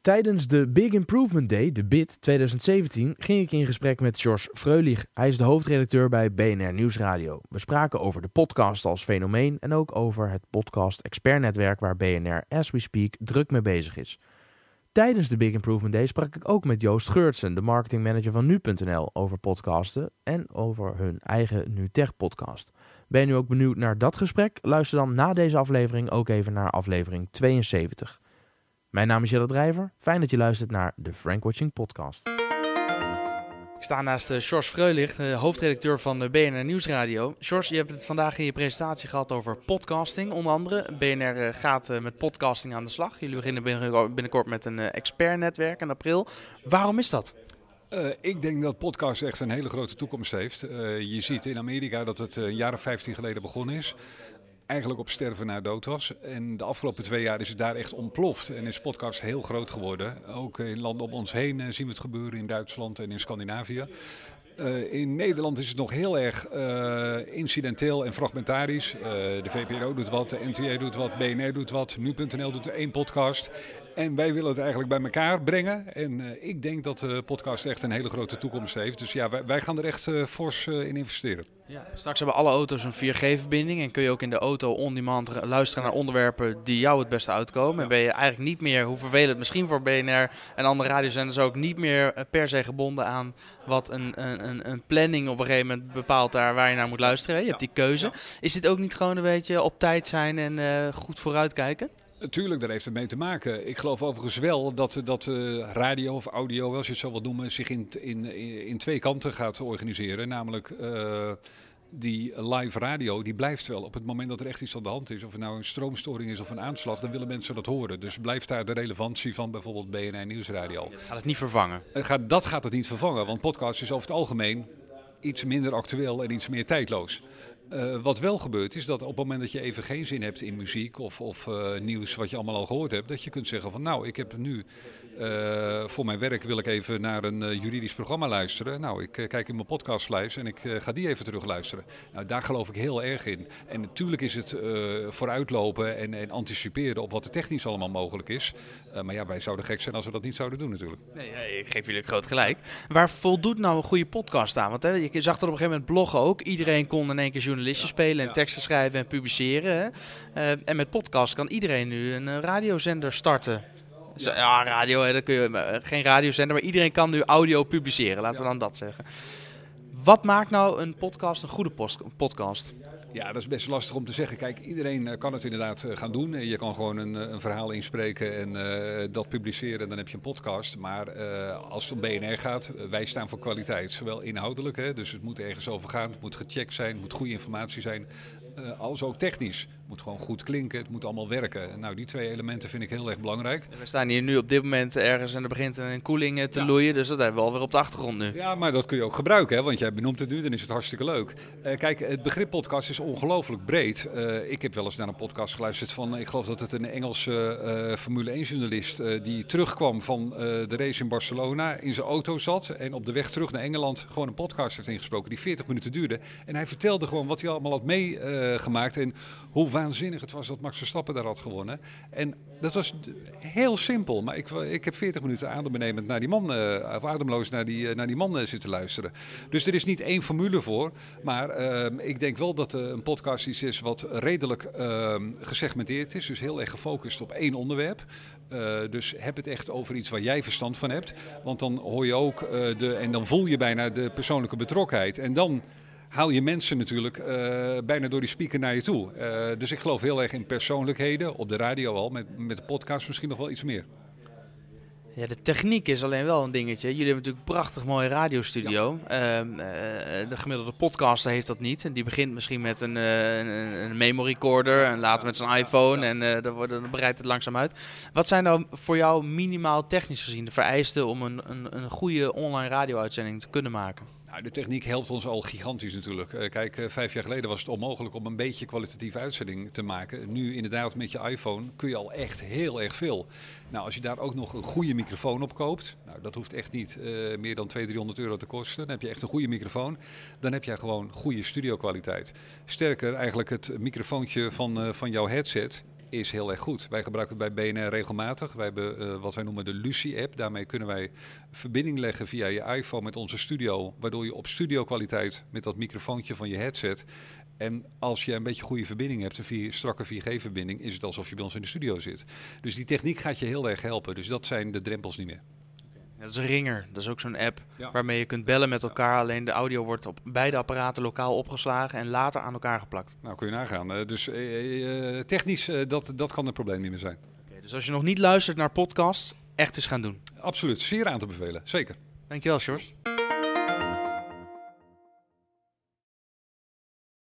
Tijdens de Big Improvement Day, de BIT 2017, ging ik in gesprek met George Freulich. Hij is de hoofdredacteur bij BNR Nieuwsradio. We spraken over de podcast als fenomeen en ook over het podcast expertnetwerk waar BNR as we speak druk mee bezig is. Tijdens de Big Improvement Day sprak ik ook met Joost Geurtsen, de marketingmanager van nu.nl, over podcasten en over hun eigen NuTech podcast. Ben je nu ook benieuwd naar dat gesprek? Luister dan na deze aflevering ook even naar aflevering 72. Mijn naam is Jelle Drijver. Fijn dat je luistert naar de Frank Watching podcast. Ik sta naast uh, George Freulich, uh, hoofdredacteur van uh, BNR Nieuwsradio. George, je hebt het vandaag in je presentatie gehad over podcasting, onder andere. BNR gaat met podcasting aan de slag. Jullie beginnen binnenkort met een expertnetwerk in april. Waarom is dat? Uh, ik denk dat podcast echt een hele grote toekomst heeft. Uh, je ziet in Amerika dat het een jaar of 15 geleden begonnen is eigenlijk op sterven na dood was. En de afgelopen twee jaar is het daar echt ontploft en is podcast heel groot geworden. Ook in landen om ons heen eh, zien we het gebeuren, in Duitsland en in Scandinavië. Uh, in Nederland is het nog heel erg uh, incidenteel en fragmentarisch. De VPRO doet wat, de NTA doet wat, BNR doet wat, Nu.nl doet één podcast. En wij willen het eigenlijk bij elkaar brengen. En ik denk dat de podcast echt een hele grote toekomst heeft. Dus ja, wij, wij gaan er echt fors in investeren. Ja, straks hebben alle auto's een 4G-verbinding en kun je ook in de auto on-demand luisteren naar onderwerpen die jou het beste uitkomen. En ben je eigenlijk niet meer, hoe vervelend misschien voor BNR en andere radiozenders ook, niet meer eh, per se gebonden aan wat een, een, een planning op een gegeven moment bepaalt daar waar je naar moet luisteren. Je hebt die keuze. Is dit ook niet gewoon een beetje op tijd zijn en goed vooruitkijken? Tuurlijk, daar heeft het mee te maken. Ik geloof overigens wel dat, dat uh, radio of audio, als je het zo wilt noemen, zich in, in, in twee kanten gaat organiseren. Namelijk uh, die live radio, die blijft wel. Op het moment dat er echt iets aan de hand is, of het nou een stroomstoring is of een aanslag, dan willen mensen dat horen. Dus blijft daar de relevantie van bijvoorbeeld BNR Nieuwsradio. Gaat het niet vervangen? Gaat, dat gaat het niet vervangen, want podcast is over het algemeen iets minder actueel en iets meer tijdloos. Uh, wat wel gebeurt is dat op het moment dat je even geen zin hebt in muziek of, of uh, nieuws wat je allemaal al gehoord hebt, dat je kunt zeggen van nou, ik heb nu uh, voor mijn werk wil ik even naar een juridisch programma luisteren. Nou, ik kijk in mijn podcastlijst en ik ga die even terug luisteren. Nou, daar geloof ik heel erg in. En natuurlijk is het vooruitlopen en, en, anticiperen op wat er technisch allemaal mogelijk is. maar ja, wij zouden gek zijn als we dat niet zouden doen natuurlijk. Nee, ik geef jullie groot gelijk. Waar voldoet nou een goede podcast aan? Want hè, je zag er op een gegeven moment bloggen ook. Iedereen kon in één keer journalistje spelen en teksten schrijven en publiceren. En met podcast kan iedereen nu een radiozender starten. Ja, ja radio, dan kun je, uh, geen radiozender, maar iedereen kan nu audio publiceren. Laten we dan dat zeggen. Wat maakt nou een podcast een goede podcast? Ja, dat is best lastig om te zeggen. Kijk, iedereen kan het inderdaad gaan doen. Je kan gewoon een, een verhaal inspreken en uh, dat publiceren. Dan heb je een podcast. Maar uh, als het om BNR gaat, wij staan voor kwaliteit. Zowel inhoudelijk, hè, dus het moet ergens over gaan. Het moet gecheckt zijn, het moet goede informatie zijn. Uh, als ook technisch moet gewoon goed klinken, het moet allemaal werken. Nou, die twee elementen vind ik heel erg belangrijk. We staan hier nu op dit moment ergens en er begint een koeling te ja. loeien, dus dat hebben we alweer op de achtergrond nu. Ja, maar dat kun je ook gebruiken, hè, want jij benoemt het nu, dan is het hartstikke leuk. Uh, kijk, het begrip podcast is ongelooflijk breed. Uh, ik heb wel eens naar een podcast geluisterd van, ik geloof dat het een Engelse uh, Formule 1 journalist die terugkwam van de race in Barcelona, in zijn auto zat en op de weg terug naar Engeland gewoon een podcast heeft ingesproken die 40 minuten duurde. En hij vertelde gewoon wat hij allemaal had meegemaakt en hoe waanzinnig het was dat Max Verstappen daar had gewonnen. En dat was heel simpel, maar ik, ik heb 40 minuten adembenemend naar die man, uh, of ademloos naar die, uh, naar die man uh, zitten luisteren. Dus er is niet één formule voor, maar ehm, ik denk wel dat een podcast iets is wat redelijk ehm, gesegmenteerd is, dus heel erg gefocust op één onderwerp. dus heb het echt over iets waar jij verstand van hebt, want dan hoor je ook de, en dan voel je bijna de persoonlijke betrokkenheid. En dan haal je mensen natuurlijk uh, bijna door die speaker naar je toe. Uh, dus ik geloof heel erg in persoonlijkheden, op de radio al, met, met de podcast misschien nog wel iets meer. Ja, de techniek is alleen wel een dingetje. Jullie hebben natuurlijk een prachtig mooie radiostudio. Ja. Uh, de gemiddelde podcaster heeft dat niet. En die begint misschien met een, een, een memory recorder en later met zijn iPhone. Ja. En dan, wordt, dan breidt het langzaam uit. Wat zijn nou voor jou minimaal technisch gezien de vereisten om een, een, een goede online radio-uitzending te kunnen maken? Nou, de techniek helpt ons al gigantisch natuurlijk. Uh, kijk, uh, vijf jaar geleden was het onmogelijk om een beetje kwalitatieve uitzending te maken. Nu inderdaad met je iPhone kun je al echt heel erg veel. Nou, als je daar ook nog een goede microfoon op koopt, nou, dat hoeft echt niet uh, meer dan 200, 300 euro te kosten. Dan heb je echt een goede microfoon. Dan heb je gewoon goede studiokwaliteit. Sterker, eigenlijk het microfoontje van, van jouw headset is heel erg goed. Wij gebruiken het bij BNR regelmatig. Wij hebben eh, wat wij noemen de Lucie-app. Daarmee kunnen wij verbinding leggen via je iPhone met onze studio. Waardoor je op studio kwaliteit met dat microfoontje van je headset. En als je een beetje goede verbinding hebt, een strakke 4G-verbinding, is het alsof je bij ons in de studio zit. Dus die techniek gaat je heel erg helpen. Dus dat zijn de drempels niet meer. Dat is een ringer. Dat is ook zo'n app Ja. waarmee je kunt bellen met elkaar. Alleen de audio wordt op beide apparaten lokaal opgeslagen en later aan elkaar geplakt. Nou, kun je nagaan. Eh, dus eh, eh, technisch, eh, dat, dat kan een probleem niet meer zijn. Dus als je nog niet luistert naar podcasts, echt eens gaan doen. Absoluut, zeer aan te bevelen. Zeker. Dankjewel, Sjors.